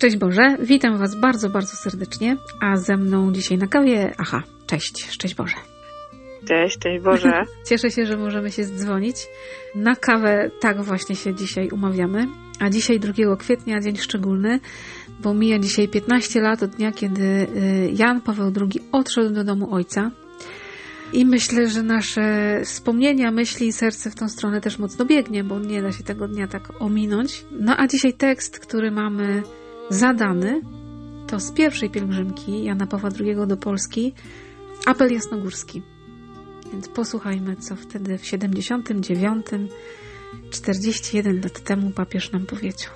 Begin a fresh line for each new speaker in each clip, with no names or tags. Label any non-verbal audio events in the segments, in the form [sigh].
Szczęść Boże, witam Was bardzo, bardzo serdecznie, a ze mną dzisiaj na kawie, aha, cześć, szczęść Boże.
Cześć, cześć Boże. [laughs]
Cieszę się, że możemy się zdzwonić. Na kawę tak właśnie się dzisiaj umawiamy, a dzisiaj 2 kwietnia, dzień szczególny, bo mija dzisiaj 15 lat od dnia, kiedy y, Jan Paweł II odszedł do domu ojca. I myślę, że nasze wspomnienia, myśli i serce w tą stronę też mocno biegnie, bo nie da się tego dnia tak ominąć. No a dzisiaj tekst, który mamy zadany, to z pierwszej pielgrzymki Jana Pawła II do Polski, apel jasnogórski. Więc posłuchajmy, co wtedy w 79, 41 lat temu papież nam powiedział.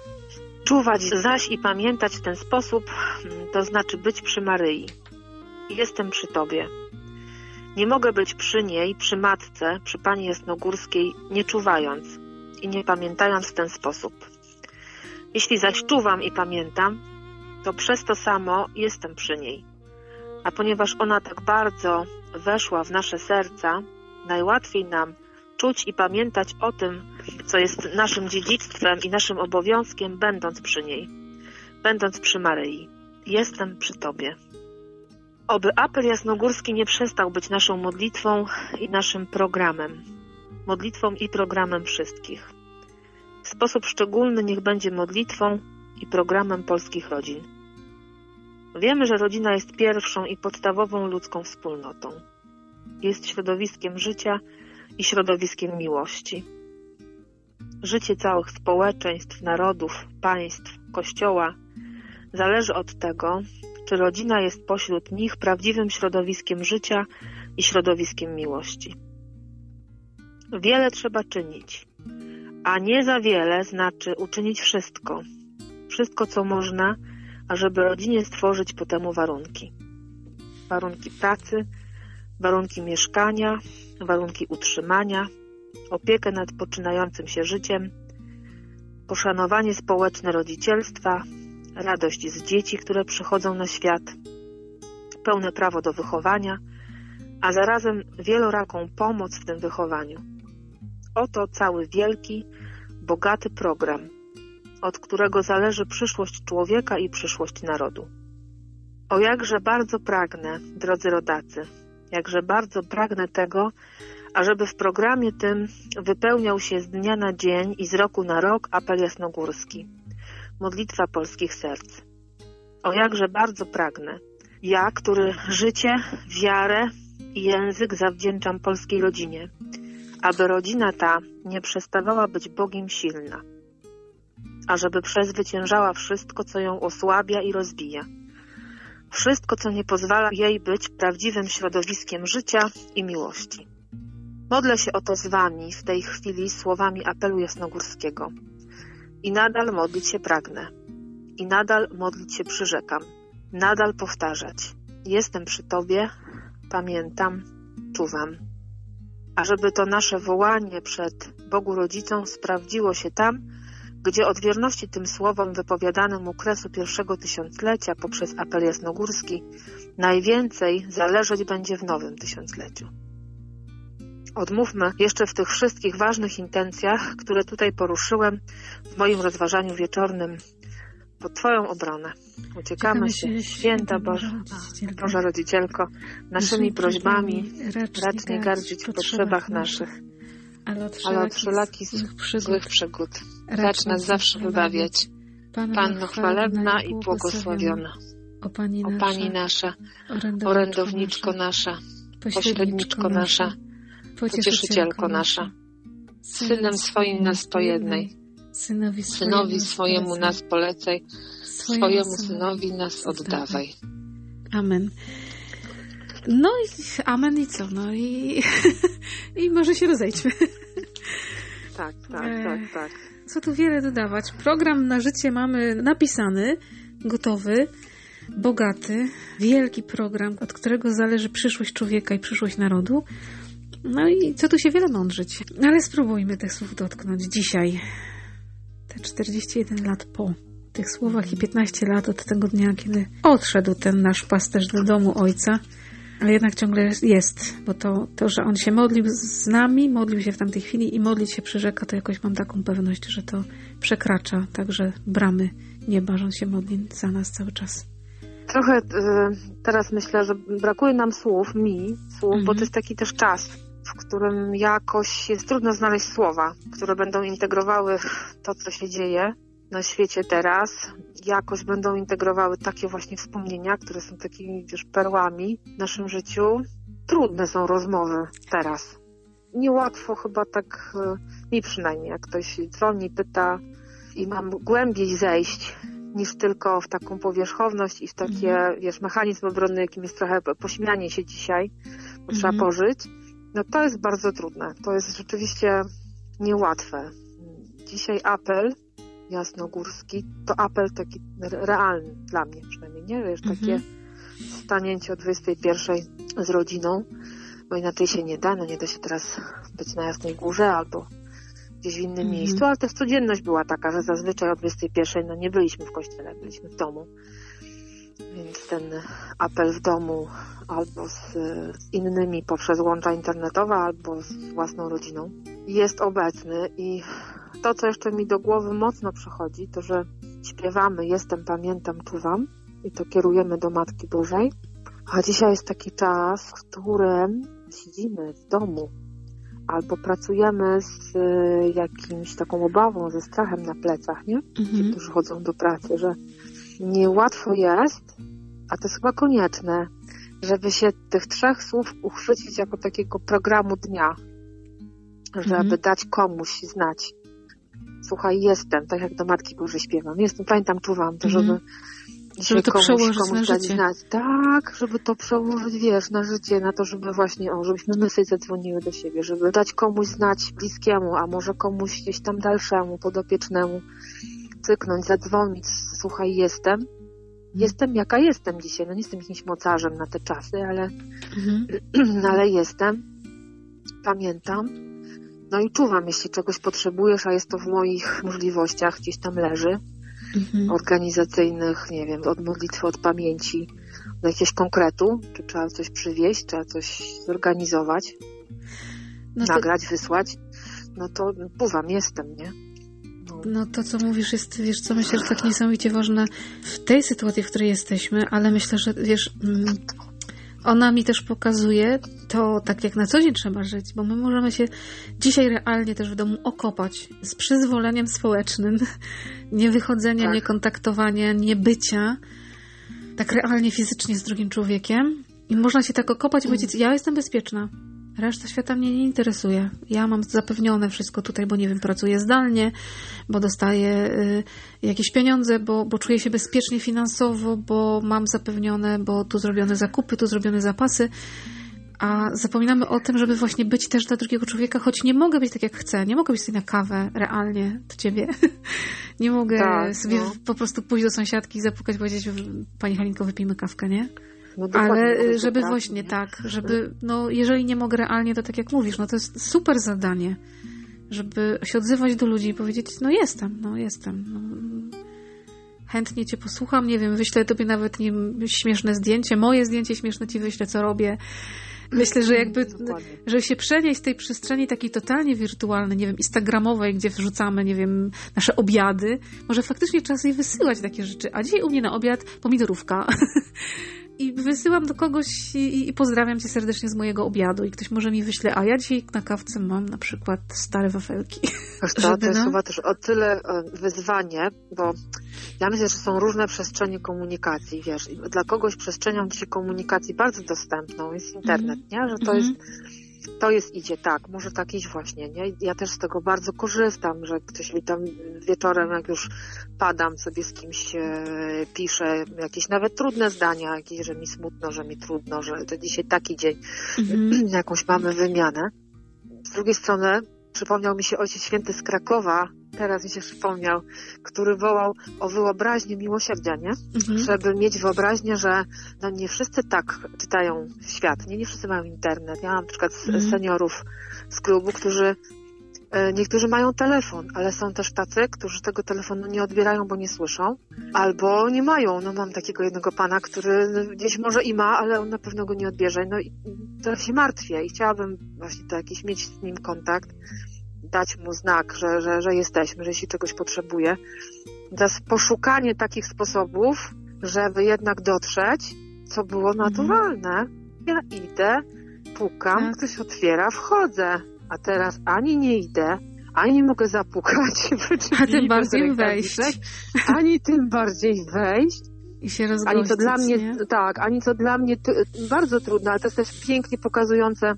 Czuwać zaś i pamiętać w ten sposób, to znaczy być przy Maryi. Jestem przy Tobie. Nie mogę być przy niej, przy matce, przy pani Jasnogórskiej, nie czuwając i nie pamiętając w ten sposób. Jeśli zaś czuwam i pamiętam, to przez to samo jestem przy niej. A ponieważ ona tak bardzo weszła w nasze serca, najłatwiej nam czuć i pamiętać o tym, co jest naszym dziedzictwem i naszym obowiązkiem, będąc przy niej, będąc przy Maryi. Jestem przy Tobie. Oby apel jasnogórski nie przestał być naszą modlitwą i naszym programem. Modlitwą i programem wszystkich. Sposób szczególny niech będzie modlitwą i programem polskich rodzin. Wiemy, że rodzina jest pierwszą i podstawową ludzką wspólnotą. Jest środowiskiem życia i środowiskiem miłości. Życie całych społeczeństw, narodów, państw, kościoła zależy od tego, czy rodzina jest pośród nich prawdziwym środowiskiem życia i środowiskiem miłości. Wiele trzeba czynić, a nie za wiele znaczy uczynić wszystko. Wszystko, co można, ażeby rodzinie stworzyć po temu warunki. Warunki pracy, warunki mieszkania, warunki utrzymania, opiekę nad poczynającym się życiem, poszanowanie społeczne rodzicielstwa, radość z dzieci, które przychodzą na świat, pełne prawo do wychowania, a zarazem wieloraką pomoc w tym wychowaniu. Oto cały wielki, bogaty program, od którego zależy przyszłość człowieka i przyszłość narodu. O jakże bardzo pragnę, drodzy rodacy, jakże bardzo pragnę tego, ażeby w programie tym wypełniał się z dnia na dzień i z roku na rok apel jasnogórski modlitwa polskich serc. O jakże bardzo pragnę, ja, który życie, wiarę i język zawdzięczam polskiej rodzinie, aby rodzina ta nie przestawała być Bogiem silna, ażeby przezwyciężała wszystko, co ją osłabia i rozbija, wszystko, co nie pozwala jej być prawdziwym środowiskiem życia i miłości. Modlę się o to z Wami w tej chwili słowami apelu jasnogórskiego – i nadal modlić się pragnę. I nadal modlić się przyrzekam. Nadal powtarzać. Jestem przy Tobie, pamiętam, czuwam. A żeby to nasze wołanie przed Bogu Rodzicą sprawdziło się tam, gdzie od wierności tym słowom wypowiadanym u kresu pierwszego tysiąclecia poprzez apel jasnogórski najwięcej zależeć będzie w nowym tysiącleciu. Odmówmy jeszcze w tych wszystkich ważnych intencjach, które tutaj poruszyłem w moim rozważaniu wieczornym pod Twoją obronę. Uciekamy się, święta Boże, Boża Rodzicielko, naszymi prośbami racz nie gardzić w potrzebach naszych, ale od wszelakich złych przygód. Racz nas zawsze wybawiać. Panno chwalebna i błogosławiona. O Pani nasza, orędowniczko nasza, pośredniczko nasza, Pocieszycielko nasza, Synem swoim nas pojednej, Synowi, synowi swojemu nas polecaj, swojemu Synowi nas oddawaj.
Amen. No i amen i co? No i, [laughs] i może się rozejdźmy.
Tak, tak, tak, tak.
Co tu wiele dodawać. Program na życie mamy napisany, gotowy, bogaty, wielki program, od którego zależy przyszłość człowieka i przyszłość narodu. No i co tu się wiele mądrzyć. Ale spróbujmy tych słów dotknąć dzisiaj. Te 41 lat po tych słowach i 15 lat od tego dnia, kiedy odszedł ten nasz pasterz do domu ojca. Ale jednak ciągle jest, bo to, to, że on się modlił z nami, modlił się w tamtej chwili i modlić się przyrzeka, to jakoś mam taką pewność, że to przekracza także bramy nieba, że On się modli za nas cały czas.
Trochę y, teraz myślę, że brakuje nam słów, mi słów, mhm. bo to jest taki też czas, w którym jakoś jest trudno znaleźć słowa, które będą integrowały to, co się dzieje na świecie teraz, jakoś będą integrowały takie właśnie wspomnienia, które są takimi wiesz, perłami w naszym życiu. Trudne są rozmowy teraz. Niełatwo chyba tak, y, mi przynajmniej, jak ktoś dzwoni, pyta i mam głębiej zejść niż tylko w taką powierzchowność i w takie, mhm. wiesz, mechanizm obronny, jakim jest trochę pośmianie się dzisiaj, bo mhm. trzeba pożyć, no to jest bardzo trudne. To jest rzeczywiście niełatwe. Dzisiaj apel jasnogórski to apel taki realny dla mnie przynajmniej, nie? Wiesz, takie mhm. stanięcie o 21 z rodziną, bo inaczej się nie da, no nie da się teraz być na Jasnej Górze albo gdzieś w innym mhm. miejscu, ale też codzienność była taka, że zazwyczaj o 21 no nie byliśmy w kościele, byliśmy w domu. Więc ten apel w domu albo z innymi poprzez łącza internetowe, albo z własną rodziną jest obecny i to, co jeszcze mi do głowy mocno przychodzi, to że śpiewamy Jestem, pamiętam, czuwam i to kierujemy do Matki Bożej. A dzisiaj jest taki czas, w którym siedzimy w domu albo pracujemy z e, jakimś taką obawą, ze strachem na plecach, nie? Mhm. Ci, którzy chodzą do pracy, że niełatwo jest, a to jest chyba konieczne, żeby się tych trzech słów uchwycić jako takiego programu dnia, żeby mhm. dać komuś znać. Słuchaj, jestem, tak jak do Matki Bożej śpiewam. Jestem, pamiętam, czuwam to, żeby mhm
żeby to komuś, przełożyć komuś na życie. Znać.
Tak, żeby to przełożyć, wiesz, na życie, na to, żeby właśnie, o, żebyśmy my sobie zadzwoniły do siebie, żeby dać komuś znać bliskiemu, a może komuś gdzieś tam dalszemu, podopiecznemu, cyknąć, zadzwonić, słuchaj, jestem, jestem jaka jestem dzisiaj, no nie jestem jakimś mocarzem na te czasy, ale, mhm. [clears throat] ale jestem, pamiętam, no i czuwam, jeśli czegoś potrzebujesz, a jest to w moich możliwościach, gdzieś tam leży, mhm. organizacyjnych, nie wiem, od modlitwy, od pamięci, do jakiegoś konkretu, czy trzeba coś przywieźć, trzeba coś zorganizować, no to... nagrać, wysłać, no to pływam, jestem, nie?
No. to, co mówisz, jest, wiesz, co myślę, że tak niesamowicie ważne w tej sytuacji, w której jesteśmy, ale myślę, że wiesz, mm, ona mi też pokazuje to, tak jak na co dzień trzeba żyć, bo my możemy się dzisiaj realnie też w domu okopać z przyzwoleniem społecznym, [laughs] nie wychodzenia, tak. nie kontaktowania, nie bycia tak realnie fizycznie z drugim człowiekiem. I można się tak okopać i powiedzieć, ja jestem bezpieczna. Reszta świata mnie nie interesuje. Ja mam zapewnione wszystko tutaj, bo nie wiem, pracuję zdalnie, bo dostaję y, jakieś pieniądze, bo, bo czuję się bezpiecznie finansowo, bo mam zapewnione, bo tu zrobione zakupy, tu zrobione zapasy. A zapominamy o tym, żeby właśnie być też dla drugiego człowieka, choć nie mogę być tak jak chcę, nie mogę być sobie na kawę realnie do ciebie. [laughs] nie mogę tak, sobie no. po prostu pójść do sąsiadki i zapukać, powiedzieć, pani Halinko, wypijmy kawkę, nie? No Ale y, żeby tak, właśnie nie? tak, żeby, no jeżeli nie mogę realnie, to tak jak mówisz, no to jest super zadanie, żeby się odzywać do ludzi i powiedzieć, no jestem, no jestem. No, chętnie cię posłucham, nie wiem, wyślę tobie nawet nie, śmieszne zdjęcie, moje zdjęcie śmieszne ci wyślę, co robię. Myślę, że jakby, że się przenieść z tej przestrzeni takiej totalnie wirtualnej, nie wiem, instagramowej, gdzie wrzucamy, nie wiem, nasze obiady, może faktycznie trzeba sobie wysyłać takie rzeczy. A dzisiaj u mnie na obiad pomidorówka. [laughs] i wysyłam do kogoś i, i, pozdrawiam cię serdecznie z mojego obiadu i ktoś może mi wyśle, a ja dzisiaj na kawce mam na przykład stare wafelki.
Wiesz to jest no... chyba też o tyle e, wyzwanie, bo ja myślę, że są różne przestrzenie komunikacji, wiesz, dla kogoś przestrzenią dzisiaj komunikacji bardzo dostępną jest internet, mm. nie? Że to mm. jest to jest idzie, tak, może tak iść właśnie, nie? Ja też z tego bardzo korzystam, że ktoś mi tam wieczorem, jak już padam sobie z kimś, e, pisze jakieś nawet trudne zdania, jakieś, że mi smutno, że mi trudno, że to dzisiaj taki dzień, mhm. [clears throat] jakąś mamy wymianę. Z drugiej strony przypomniał mi się Ojciec Święty z Krakowa, teraz mi się przypomniał, który wołał o wyobraźnię miłosierdzia, nie? Mhm. Żeby mieć wyobraźnię, że no nie wszyscy tak czytają świat, nie, nie wszyscy mają internet. Ja mam na przykład mhm. seniorów z klubu, którzy e, Niektórzy mają telefon, ale są też tacy, którzy tego telefonu nie odbierają, bo nie słyszą, albo nie mają. No mam takiego jednego pana, który gdzieś może i ma, ale on na pewno go nie odbierze. No i teraz się martwię i chciałabym właśnie to jakiś mieć z nim kontakt dać mu znak, że, że, że jesteśmy, że jeśli czegoś potrzebuje. Teraz poszukanie takich sposobów, żeby jednak dotrzeć, co było
Mhm.
naturalne. Ja idę, pukam,
Tak.
ktoś otwiera, wchodzę. A teraz ani nie idę, ani mogę zapukać. [laughs]
A tym bardziej wejść.
Ani tym bardziej wejść.
I się rozgościć,
Ani to dla mnie,
nie?
tak, ani to dla mnie bardzo trudne, ale to jest też pięknie pokazujące,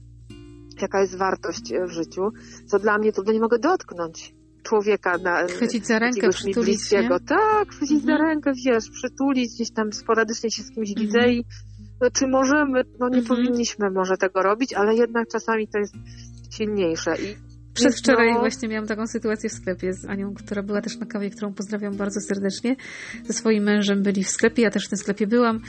jaka jest wartość e, w życiu. Co dla mnie trudno, nie mogę dotknąć człowieka na
Chwycić za rękę, przytulić się.
bliskiego. Tak, chwycić za
Mhm.
rękę, wiesz, przytulić, gdzieś tam sporadycznie się z kimś
Mhm.
widzę i no, czy możemy, no nie
Mhm.
powinniśmy może tego robić, ale jednak czasami to jest silniejsze. I
Przedwczoraj
no,
właśnie miałam taką sytuację w sklepie z Anią, która była też na kawie, którą pozdrawiam bardzo serdecznie. Ze swoim mężem byli w sklepie, ja też w tym sklepie byłam.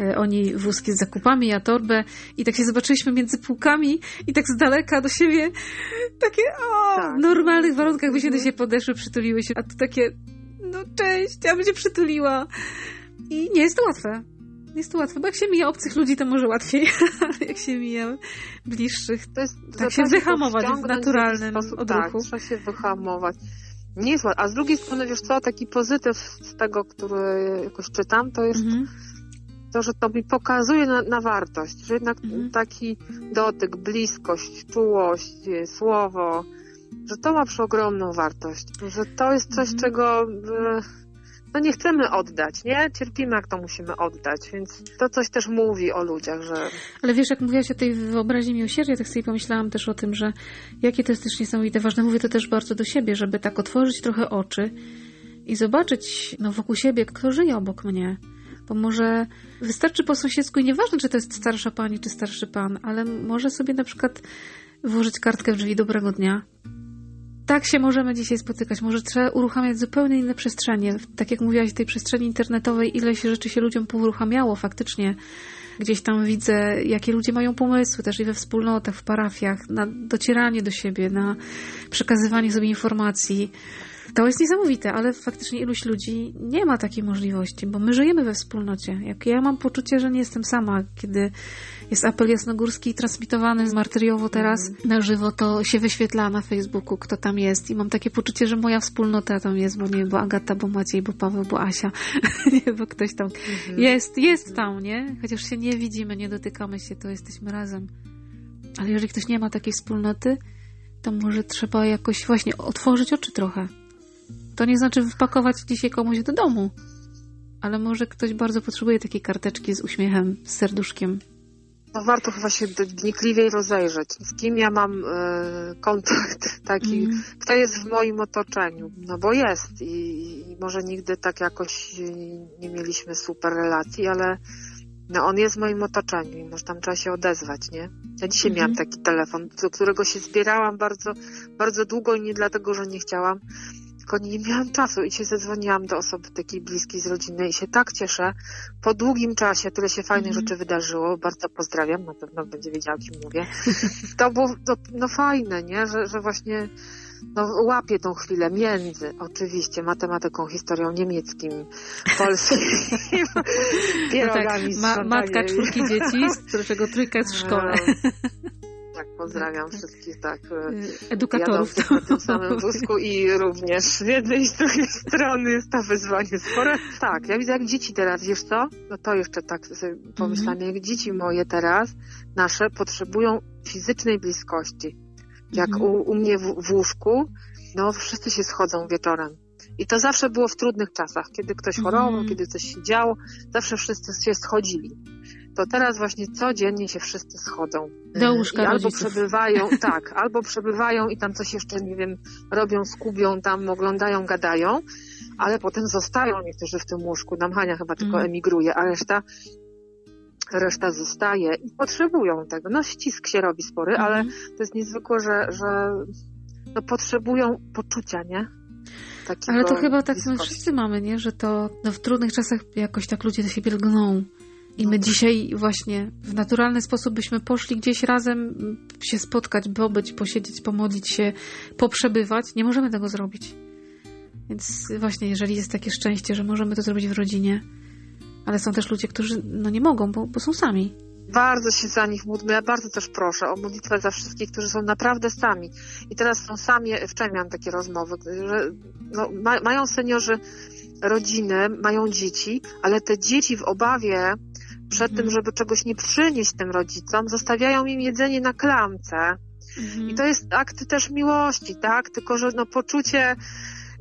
E, Oni wózki z zakupami, ja torbę i tak się zobaczyliśmy między półkami i tak z daleka do siebie takie o,
Tak.
w normalnych warunkach by się do
Mhm.
siebie podeszły, przytuliły się, a tu takie no cześć, ja bym cię przytuliła. I nie jest to łatwe. Nie jest to łatwe, bo jak się mija obcych ludzi, to może łatwiej, [laughs] jak się mija bliższych,
to jest,
tak się wyhamować w naturalnym
sposób,
odruchu.
Tak, trzeba się wyhamować. Nie jest łatwo. A z drugiej strony, wiesz co, taki pozytyw z tego, który jakoś czytam, to jest
Mhm.
to, że to mi pokazuje na, na wartość, że jednak
Mhm.
taki dotyk, bliskość, czułość, e, słowo, że to ma przeogromną wartość, że to jest coś,
Mhm.
czego e, no nie chcemy oddać, nie? Cierpimy, jak to musimy oddać, więc to coś też mówi o ludziach, że
Ale wiesz, jak mówiłaś o tej wyobraźni miłosierdzia, tak sobie pomyślałam też o tym, że jakie to jest też niesamowite ważne. Mówię to też bardzo do siebie, żeby tak otworzyć trochę oczy i zobaczyć no, wokół siebie, kto żyje obok mnie. Bo może wystarczy po sąsiedzku i nieważne, czy to jest starsza pani, czy starszy pan, ale może sobie na przykład włożyć kartkę w drzwi dobrego dnia. Tak się możemy dzisiaj spotykać. Może trzeba uruchamiać zupełnie inne przestrzenie. Tak jak mówiłaś, w tej przestrzeni internetowej ileś rzeczy się ludziom pouruchamiało faktycznie. Gdzieś tam widzę, jakie ludzie mają pomysły też i we wspólnotach, w parafiach, na docieranie do siebie, na przekazywanie sobie informacji. To jest niesamowite, ale faktycznie iluś ludzi nie ma takiej możliwości, bo my żyjemy we wspólnocie. Jak ja mam poczucie, że nie jestem sama, kiedy jest apel jasnogórski transmitowany z martyriowo teraz na żywo, to się wyświetla na Facebooku, kto tam jest i mam takie poczucie, że moja wspólnota tam jest, bo nie wiem, bo Agata, bo Maciej, bo Paweł, bo Asia, nie, [laughs] bo ktoś tam jest, jest tam, nie? Chociaż się nie widzimy, nie dotykamy się, to jesteśmy razem. Ale jeżeli ktoś nie ma takiej wspólnoty, to może trzeba jakoś właśnie otworzyć oczy trochę. To nie znaczy wpakować dzisiaj komuś do domu, ale może ktoś bardzo potrzebuje takiej karteczki z uśmiechem, z serduszkiem.
no warto chyba się wnikliwiej rozejrzeć, z kim ja mam e, kontakt [laughs] taki,
Mm.
kto jest w moim otoczeniu, no bo jest i, i może nigdy tak jakoś e, nie mieliśmy super relacji, ale no on jest w moim otoczeniu i może tam trzeba się odezwać, nie? Ja dzisiaj
Mhm.
miałam taki telefon, do którego się zbierałam bardzo, bardzo długo i nie dlatego, że nie chciałam, tylko nie miałam czasu i się zadzwoniłam do osoby takiej bliskiej z rodziny i się tak cieszę. Po długim czasie tyle się fajnych
Mhm.
rzeczy wydarzyło. Bardzo pozdrawiam, na pewno będzie wiedziała, o kim mówię. [laughs] To było no, no fajne, nie? Że, że właśnie no, łapię tą chwilę między, oczywiście, matematyką, historią niemieckim, [laughs] polskim,
No tak,
pierogami z
ma, matka czwórki dzieci, z czego trójka jest w szkole.
Tak, pozdrawiam wszystkich, tak. e,
Y, Edukatorów.
Jadących na tym samym wózku i również z jednej i z drugiej [laughs] strony jest to wyzwanie spore. Tak, ja widzę jak dzieci teraz, wiesz co? No to jeszcze tak sobie pomyślałam, jak dzieci moje teraz, nasze, potrzebują fizycznej bliskości. Jak
Mhm.
u, u mnie w, w łóżku, no wszyscy się schodzą wieczorem. I to zawsze było w trudnych czasach, kiedy ktoś chorował,
Mhm.
kiedy coś się działo, zawsze wszyscy się schodzili. To teraz właśnie codziennie się wszyscy schodzą.
Do łóżka
I albo przebywają, [laughs] tak, albo przebywają i tam coś jeszcze, nie wiem, robią, skubią, tam oglądają, gadają, ale potem zostają niektórzy w tym łóżku. Nam Hania chyba tylko
Mhm.
emigruje, a reszta reszta zostaje i potrzebują tego. No ścisk się robi spory, ale
Mhm.
to jest niezwykłe, że, że no, potrzebują poczucia, nie? Takiego
Ale to chyba tak
bliskości.
wszyscy mamy, nie? Że to no, w trudnych czasach jakoś tak ludzie do siebie lgną. I my dzisiaj właśnie w naturalny sposób byśmy poszli gdzieś razem m, się spotkać, pobyć, posiedzieć, pomodlić się, poprzebywać. Nie możemy tego zrobić. Więc właśnie, jeżeli jest takie szczęście, że możemy to zrobić w rodzinie, ale są też ludzie, którzy no nie mogą, bo, bo są sami.
Bardzo się za nich módlmy. Ja bardzo też proszę o modlitwę za wszystkich, którzy są naprawdę sami. I teraz są sami, wczoraj miałam takie rozmowy, że no, ma, mają seniorzy rodziny mają dzieci, ale te dzieci w obawie przed
Mhm.
tym, żeby czegoś nie przynieść tym rodzicom, zostawiają im jedzenie na klamce.
Mhm.
I to jest akt też miłości, tak? Tylko, że no poczucie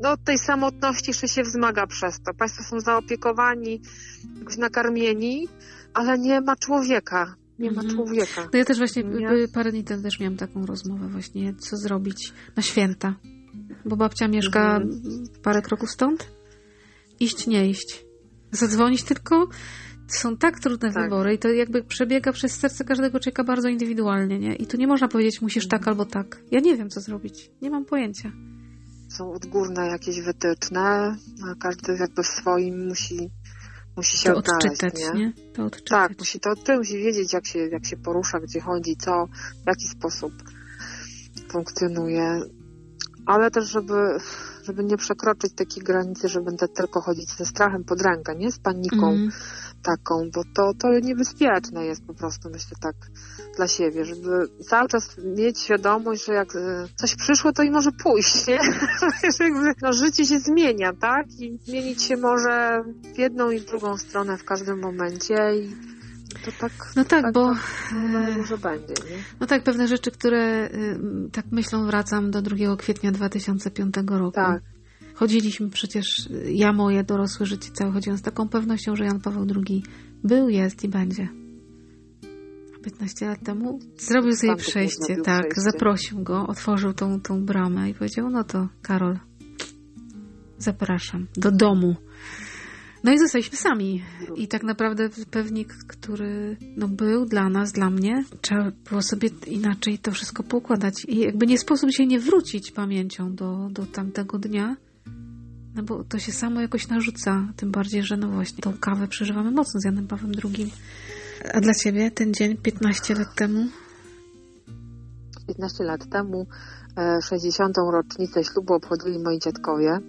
no, tej samotności jeszcze się wzmaga przez to. Państwo są zaopiekowani, jakoś nakarmieni, ale nie ma człowieka. Nie ma
Mhm.
człowieka.
No ja też właśnie
Nie?
parę dni temu też miałam taką rozmowę właśnie, co zrobić na święta. Bo babcia mieszka
Mhm.
parę kroków stąd. Iść, nie iść. Zadzwonić tylko. Są tak trudne
Tak.
wybory i to jakby przebiega przez serce każdego człowieka bardzo indywidualnie, nie? I tu nie można powiedzieć, musisz tak albo tak. Ja nie wiem, co zrobić. Nie mam pojęcia.
Są odgórne jakieś wytyczne, a każdy jakby w swoim musi, musi się
To
odnaleźć,
odczytać,
nie?
nie? To odczytać.
Tak, musi to odczytać, musi wiedzieć, jak się, jak się porusza, gdzie chodzi, co, w jaki sposób funkcjonuje. Ale też, żeby, żeby nie przekroczyć takiej granicy, że będę tylko chodzić ze strachem pod rękę, nie? Z paniką
Mhm.
taką, bo to, to niebezpieczne jest po prostu, myślę tak, dla siebie, żeby cały czas mieć świadomość, że jak e, coś przyszło, to i może pójść, nie? [laughs] No, życie się zmienia, tak? I zmienić się może w jedną i w drugą stronę w każdym momencie i to tak,
No tak,
tak,
bo
no,
e,
może będzie, nie?
no tak, pewne rzeczy, które y, tak myślą, wracam do 2 kwietnia 2005 roku.
Tak,
Chodziliśmy przecież, y, ja moje dorosłe życie całe chodziłam z taką pewnością, że Jan Paweł II był, jest i będzie. A 15 lat temu zrobił sobie przejście, tak,
przejście.
zaprosił go, otworzył tą, tą bramę i powiedział, no to Karol, zapraszam do domu. No i zostaliśmy sami. I tak naprawdę pewnik, który no, był dla nas, dla mnie, trzeba było sobie inaczej to wszystko poukładać. I jakby nie sposób się nie wrócić pamięcią do, do tamtego dnia, no bo to się samo jakoś narzuca. Tym bardziej, że no właśnie tą kawę przeżywamy mocno z Janem Pawłem II. A dla Ciebie ten dzień 15 lat temu?
15 lat temu e, 60. rocznicę ślubu obchodzili moi dziadkowie,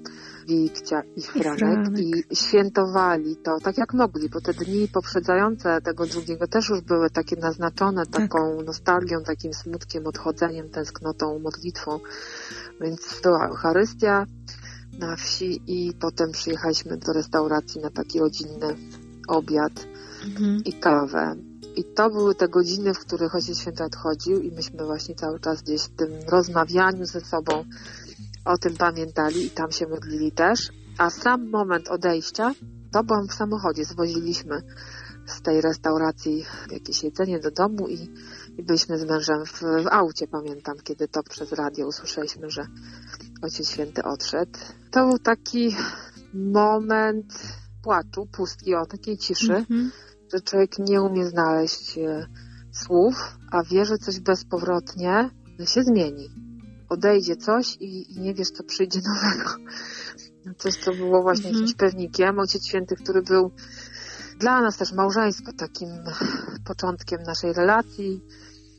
Wikcia i Franek, i świętowali to tak jak mogli, bo te dni poprzedzające tego drugiego też już były takie naznaczone
Tak.
taką nostalgią, takim smutkiem, odchodzeniem, tęsknotą, modlitwą. Więc była Eucharystia na wsi i potem przyjechaliśmy do restauracji na taki rodzinny obiad
Mhm.
i kawę. I to były te godziny, w których Ojciec Święty odchodził i myśmy właśnie cały czas gdzieś w tym rozmawianiu ze sobą o tym pamiętali i tam się modlili też. A sam moment odejścia, to byłam w samochodzie, zwoziliśmy z tej restauracji jakieś jedzenie do domu i, i byliśmy z mężem w, w aucie, pamiętam, kiedy to przez radio usłyszeliśmy, że Ojciec Święty odszedł. To był taki moment płaczu, pustki, o takiej ciszy
Mhm.
że człowiek nie umie znaleźć e, słów, a wie, że coś bezpowrotnie się zmieni. Odejdzie coś i, i nie wiesz, co przyjdzie [laughs] nowego. No Coś, co było właśnie
Mhm.
jakimś pewnikiem. Ojciec Święty, który był dla nas też małżeńsko takim początkiem naszej relacji,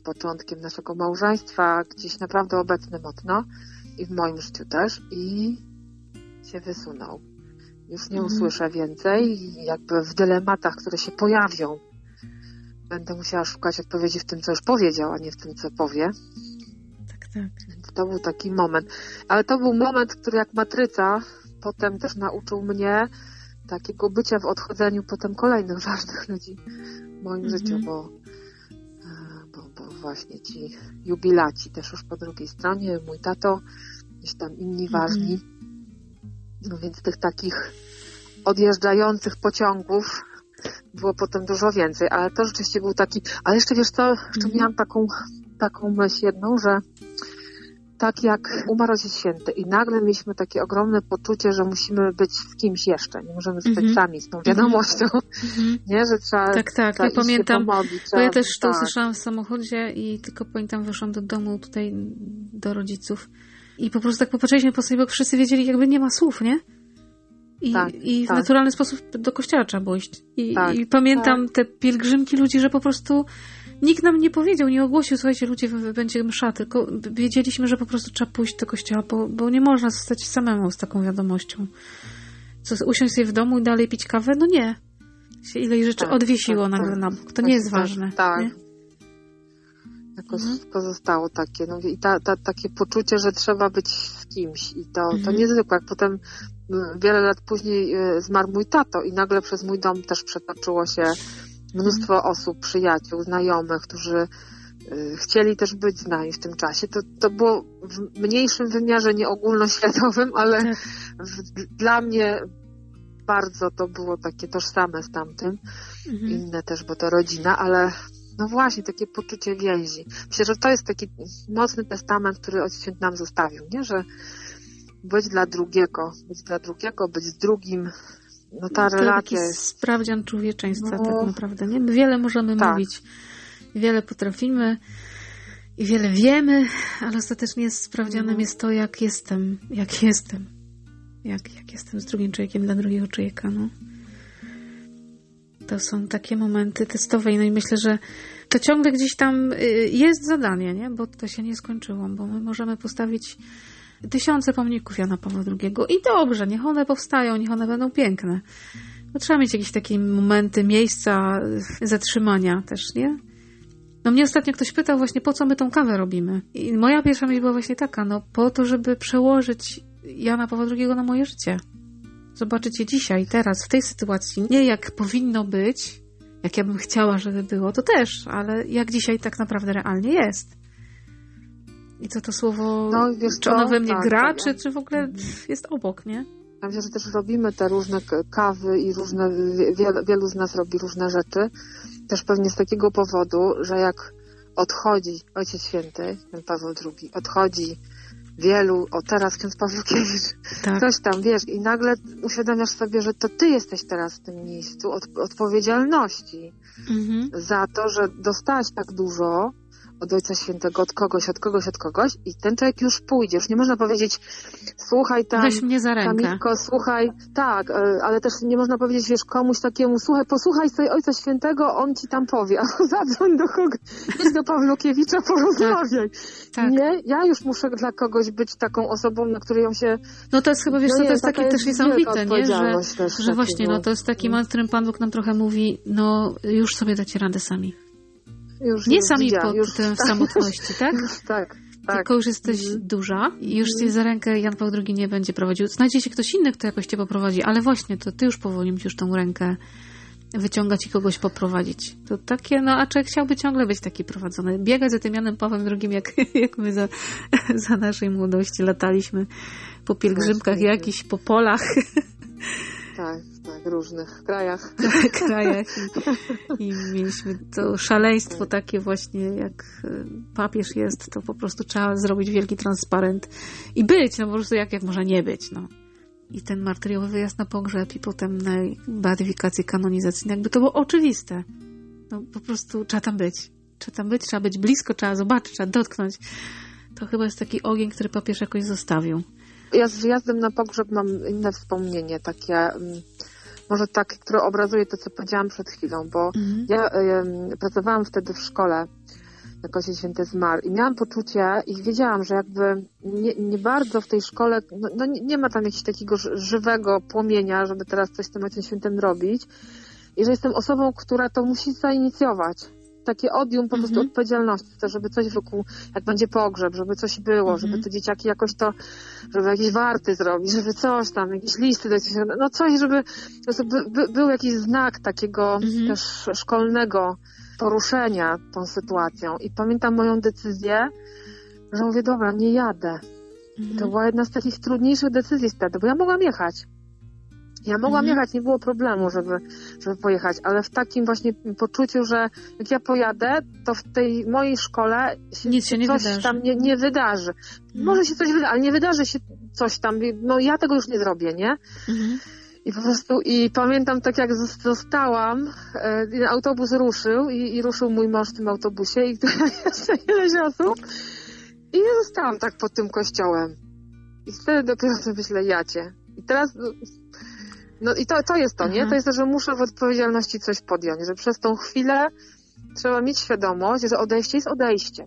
początkiem naszego małżeństwa, gdzieś naprawdę obecny mocno i w moim życiu też i się wysunął. Już nie
Mhm.
usłyszę więcej i jakby w dylematach, które się pojawią, będę musiała szukać odpowiedzi w tym, co już powiedział, a nie w tym, co powie.
Tak, tak.
To był taki moment. Ale to był moment, który jak matryca potem też nauczył mnie takiego bycia w odchodzeniu potem kolejnych ważnych ludzi w moim
Mhm.
życiu, bo, e, bo, bo właśnie ci jubilaci też już po drugiej stronie, mój tato, gdzieś tam inni
Mhm.
ważni. No więc tych takich odjeżdżających pociągów było potem dużo więcej, ale to rzeczywiście był taki, ale jeszcze wiesz co, jeszcze
Mhm.
miałam taką, taką myśl jedną, że tak jak umarł Ojciec Święty i nagle mieliśmy takie ogromne poczucie, że musimy być z kimś jeszcze, nie możemy zostać
Mhm.
sami z tą wiadomością,
Mhm. [laughs]
nie, że trzeba,
Tak, tak,
trzeba
ja pamiętam,
pomodlić,
Bo ja też to
tak,
usłyszałam w samochodzie i tylko pamiętam, wyszłam do domu tutaj do rodziców i po prostu tak popatrzyliśmy po sobie, bo wszyscy wiedzieli, jakby nie ma słów, nie? I,
Tak,
i w
tak.
naturalny sposób do kościoła trzeba było iść. I,
Tak,
i pamiętam te pielgrzymki ludzi, że po prostu nikt nam nie powiedział, nie ogłosił, słuchajcie, ludzie, będzie msza, tylko wiedzieliśmy, że po prostu trzeba pójść do kościoła, bo, bo nie można zostać samemu z taką wiadomością. Co, usiąść sobie w domu i dalej pić kawę? No nie. Się ileś rzeczy
Tak,
odwiesiło
tak,
nagle
tak.
na bok. To
Tak,
nie jest
tak,
ważne.
tak.
Nie?
Jakoś
Mhm.
pozostało takie, no i ta, ta, takie poczucie, że trzeba być z kimś i to, to
Mhm.
niezwykłe. Jak potem wiele lat później zmarł mój tato i nagle przez mój dom też przetoczyło się mnóstwo osób, przyjaciół, znajomych, którzy chcieli też być z nami w tym czasie. To, to było w mniejszym wymiarze, nie ogólnoświatowym, ale tak. w, dla mnie bardzo to było takie tożsame z tamtym. Mhm. Inne też, bo to rodzina, ale no właśnie, takie poczucie więzi. Myślę, że to jest taki mocny testament, który Ojciec Święty nam zostawił, nie? Że być dla drugiego, być dla drugiego, być z drugim, no ta to relacja jest...
sprawdzian człowieczeństwa no, tak naprawdę, nie? Wiele możemy tak. mówić, wiele potrafimy i wiele wiemy, ale ostatecznie sprawdzianem no. jest to, jak jestem, jak jestem jak, jak jestem z drugim człowiekiem dla drugiego człowieka. No. To są takie momenty testowe no i myślę, że to ciągle gdzieś tam y, jest zadanie, nie? bo to się nie skończyło, bo my możemy postawić tysiące pomników Jana Pawła II i dobrze, niech one powstają, niech one będą piękne. No, trzeba mieć jakieś takie momenty, miejsca zatrzymania też, nie? No mnie ostatnio ktoś pytał właśnie, po co my tą kawę robimy? I moja pierwsza myśl była właśnie taka, no po to, żeby przełożyć Jana Pawła II na moje życie. Zobaczyć je dzisiaj, teraz, w tej sytuacji. Nie jak powinno być, jak ja bym chciała, żeby było, to też, ale jak dzisiaj tak naprawdę realnie jest. I co to słowo, no, czy ono we mnie tak, gra, tak, czy, czy w ogóle jest obok, nie?
Ja myślę, że też robimy te różne kawy i różne, wielu, wielu z nas robi różne rzeczy. Też pewnie z takiego powodu, że jak odchodzi Ojciec Święty, ten Paweł II, odchodzi wielu, o teraz ksiądz Pawłkiewicz, tak. ktoś tam, wiesz, i nagle uświadamiasz sobie, że to ty jesteś teraz w tym miejscu od, odpowiedzialności mhm. za to, że dostałaś tak dużo, od Ojca Świętego, od kogoś, od kogoś, od kogoś i ten człowiek już pójdzie. Już nie można powiedzieć, słuchaj tam,
Weź mnie za rękę.
Kamilko, słuchaj, tak, e, ale też nie można powiedzieć, wiesz, komuś takiemu, słuchaj, posłuchaj sobie Ojca Świętego, on ci tam powie, [laughs] a zadzwoń do kogoś, idź do Pawlukiewicza, porozmawiaj. Tak. tak. Nie, ja już muszę dla kogoś być taką osobą, na której on się...
No to jest chyba, wiesz, no to jest takie też niesamowite, nie? Że, że właśnie, no to jest taki moment, w którym Pan Bóg nam trochę mówi, no już sobie dacie radę sami. Już, nie sami pod już, [laughs] tak. samotności, tak?
Tak. Tak.
Tylko już jesteś mhm. duża i już cię za rękę Jan Paweł II nie będzie prowadził. Znajdzie się ktoś inny, kto jakoś cię poprowadzi, ale właśnie to ty już powoli musisz tą rękę wyciągać i kogoś poprowadzić. To takie, no a człowiek chciałby ciągle być taki prowadzony. Biegać za tym Janem Pawłem II, jak, [laughs] jak my za, za naszej młodości lataliśmy po pielgrzymkach jakichś, po polach. [laughs]
Tak różnych krajach. [laughs]
krajach i, i, mieliśmy to szaleństwo takie właśnie, jak e, papież jest, to po prostu trzeba zrobić wielki transparent i być, no po prostu jak, jak można nie być, no. I ten martyriowy wyjazd na pogrzeb i potem na beatyfikację kanonizacyjną, jakby to było oczywiste. No po prostu trzeba tam być. Trzeba tam być, trzeba być blisko, trzeba zobaczyć, trzeba dotknąć. To chyba jest taki ogień, który papież jakoś zostawił.
Ja z wyjazdem na pogrzeb mam inne wspomnienie, takie mm, może tak, które obrazuje to, co powiedziałam przed chwilą, bo mhm. ja y, pracowałam wtedy w szkole, jak Ojciec Święty zmarł i miałam poczucie i wiedziałam, że jakby nie, nie bardzo w tej szkole, no, no nie, nie, ma tam jakiegoś takiego żywego płomienia, żeby teraz coś z tym Ojcem Świętym robić i że jestem osobą, która to musi zainicjować takie odium po prostu -hmm. odpowiedzialności, to żeby coś wokół, jak będzie pogrzeb, żeby coś było, -hmm. żeby te dzieciaki jakoś to, żeby jakieś warty zrobić, żeby coś tam, jakieś listy, no coś, żeby by, by, był jakiś znak takiego -hmm. też szkolnego poruszenia tą sytuacją. I pamiętam moją decyzję, że mówię, dobra, nie jadę. I to mhm. była jedna z takich trudniejszych decyzji wtedy, bo ja mogłam jechać. Ja mogłam mhm. jechać, nie było problemu, żeby, żeby pojechać, ale w takim właśnie poczuciu, że jak ja pojadę, to w tej mojej szkole
się, Nic się nie
coś
wydarzy.
tam nie, nie wydarzy. Mhm. Może się coś wydarzy, ale nie wydarzy się coś tam. No ja tego już nie zrobię, nie? Mhm. I po prostu, i pamiętam tak jak zostałam, e, autobus ruszył i, i ruszył mój mąż w tym autobusie i [laughs] jeszcze ileś osób i ja zostałam tak pod tym kościołem. I wtedy dopiero sobie myślę, jacie. I teraz no i to, to jest to, nie? To jest to, że muszę w odpowiedzialności coś podjąć, że przez tą chwilę trzeba mieć świadomość, że odejście jest odejściem.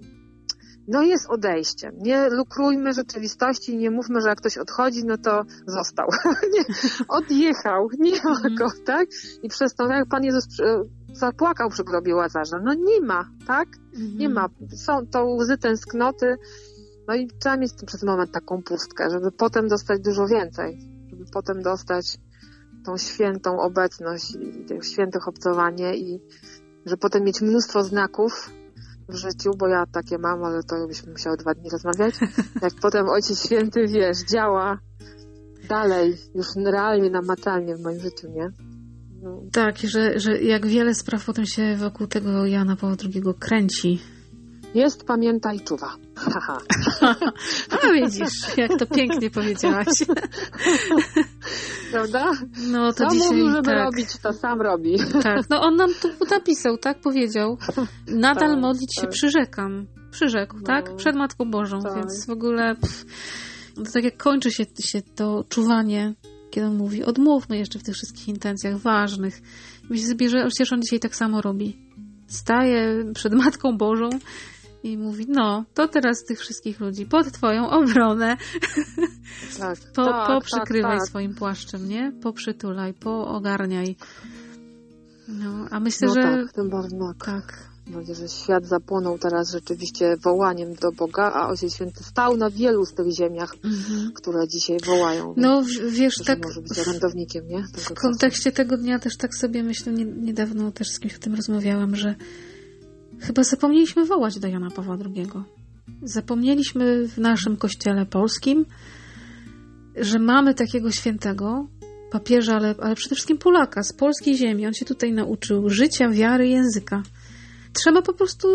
No jest odejściem. Nie lukrujmy rzeczywistości i nie mówmy, że jak ktoś odchodzi, no to został. [laughs] nie, odjechał, nie ma mhm. go, tak? I przez to, jak Pan Jezus zapłakał przy grobie Łazarza, no nie ma, tak? Nie mhm. ma. Są to łzy tęsknoty, no i trzeba mieć przez moment taką pustkę, żeby potem dostać dużo więcej potem dostać tą świętą obecność i to święte obcowanie i że potem mieć mnóstwo znaków w życiu, bo ja takie mam, ale to byśmy musiały dwa dni rozmawiać. [laughs] Jak potem Ojciec Święty, wiesz, działa dalej, już realnie, namacalnie w moim życiu, nie?
No. Tak, że, że jak wiele spraw potem się wokół tego Jana Pawła II kręci.
Jest, pamięta i czuwa. [laughs]
A widzisz, jak to pięknie powiedziałaś. [laughs]
Prawda?
No to
Co
dzisiaj,
mówił, żeby
tak.
robić, to sam robi.
Tak, no on nam tu napisał, tak powiedział. Nadal tak, modlić się tak. przyrzekam. Przyrzekł, no, tak? Przed Matką Bożą, tak. więc w ogóle pff, to tak jak kończy się, się to czuwanie, kiedy on mówi, odmówmy jeszcze w tych wszystkich intencjach ważnych. Myślę sobie, że przecież on dzisiaj tak samo robi. Staje przed Matką Bożą i mówi, no, to teraz tych wszystkich ludzi pod twoją obronę tak, po, tak, poprzykrywaj tak, tak. swoim płaszczem, nie? Poprzytulaj, poogarniaj. No, a myślę,
no
że...
tak, tym bardziej, no, tak. Mówię, że świat zapłonął teraz rzeczywiście wołaniem do Boga, a Ojciec Święty stał na wielu z tych ziemiach, mhm. które dzisiaj wołają.
No wiesz, tak...
Może być orędownikiem, nie?
Tego w kontekście tego dnia też tak sobie myślę, niedawno też z kimś o tym rozmawiałam, że Chyba zapomnieliśmy wołać do Jana Pawła II. Zapomnieliśmy w naszym kościele polskim, że mamy takiego świętego papieża, ale, ale przede wszystkim Polaka z polskiej ziemi. On się tutaj nauczył życia, wiary, języka. Trzeba po prostu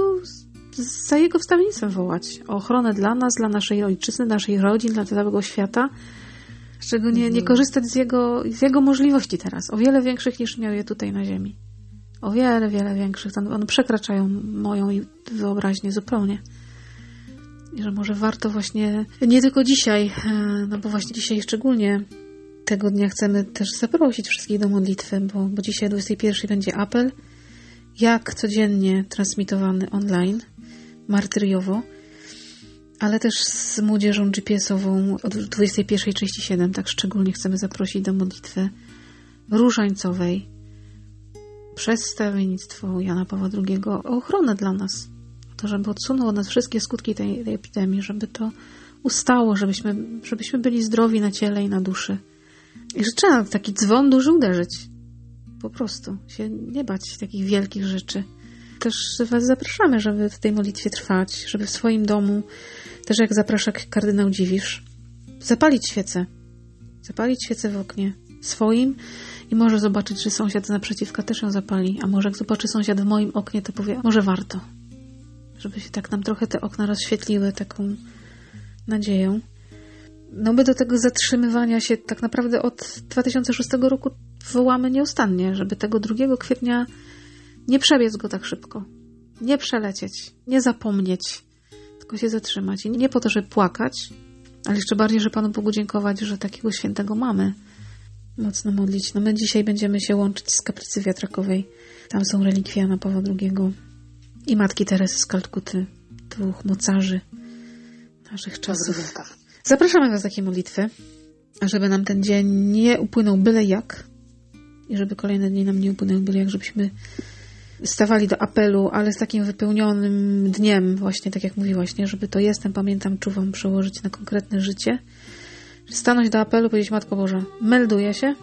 za jego wstawiennictwem wołać o ochronę dla nas, dla naszej ojczyzny, naszej rodzin, dla całego świata. Z czego nie, nie mhm. korzystać z jego, z jego możliwości teraz, o wiele większych niż miał je tutaj na ziemi o wiele, wiele większych. One przekraczają moją wyobraźnię zupełnie. I że może warto właśnie, nie tylko dzisiaj, e, no bo właśnie dzisiaj szczególnie tego dnia chcemy też zaprosić wszystkich do modlitwy, bo, bo dzisiaj o 21 będzie apel, jak codziennie transmitowany online, martyriowo, ale też z młodzieżą GPS-ową od 21.37, tak szczególnie chcemy zaprosić do modlitwy różańcowej, przedstawienictwo Jana Pawła II o ochronę dla nas. O to, żeby odsunął od nas wszystkie skutki tej, tej epidemii, żeby to ustało, żebyśmy, żebyśmy byli zdrowi na ciele i na duszy. I że trzeba taki dzwon duży uderzyć. Po prostu. Się nie bać takich wielkich rzeczy. Też Was zapraszamy, żeby w tej modlitwie trwać, żeby w swoim domu, też jak zaprasza kardynał Dziwisz, zapalić świecę. Zapalić świecę w oknie swoim i może zobaczyć, że sąsiad z naprzeciwka też ją zapali, a może jak zobaczy sąsiad w moim oknie, to powie, może warto. Żeby się tak nam trochę te okna rozświetliły taką nadzieją. No my do tego zatrzymywania się tak naprawdę od 2006 roku wołamy nieustannie, żeby tego 2 kwietnia nie przebiec go tak szybko. Nie przelecieć, nie zapomnieć, tylko się zatrzymać. I nie po to, żeby płakać, ale jeszcze bardziej, że Panu Bogu dziękować, że takiego świętego mamy mocno modlić. No my dzisiaj będziemy się łączyć z kaplicy wiatrakowej. Tam są relikwia Jana Pawła II i Matki Teresy z Kalkuty, dwóch mocarzy naszych czasów. Zapraszamy Was do takiej modlitwy, żeby nam ten dzień nie upłynął byle jak i żeby kolejne dni nam nie upłynęły byle jak, żebyśmy stawali do apelu, ale z takim wypełnionym dniem, właśnie tak jak mówiłaś, nie? żeby to jestem, pamiętam, czuwam przełożyć na konkretne życie stanąć do apelu, powiedzieć Matko Boża, melduję się,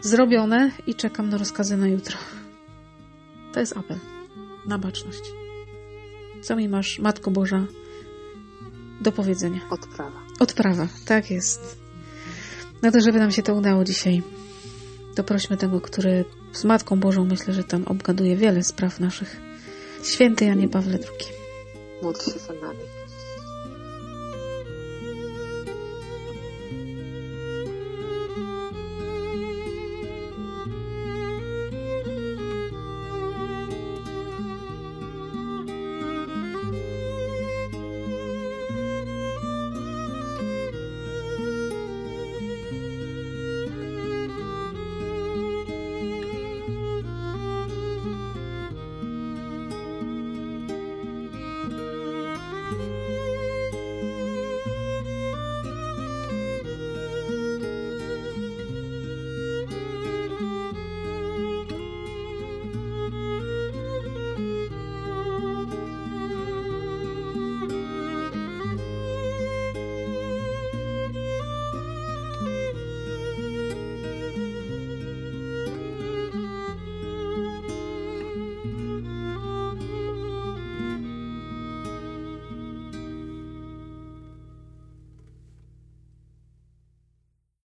zrobione i czekam na rozkazy na jutro. To jest apel na baczność. Co mi masz, Matko Boża, do powiedzenia?
Odprawa.
Odprawa, tak jest. No to, żeby nam się to udało dzisiaj, to prośmy tego, który z Matką Bożą myślę, że tam obgaduje wiele spraw naszych. Święty Janie Pawle II.
Módl się za nami.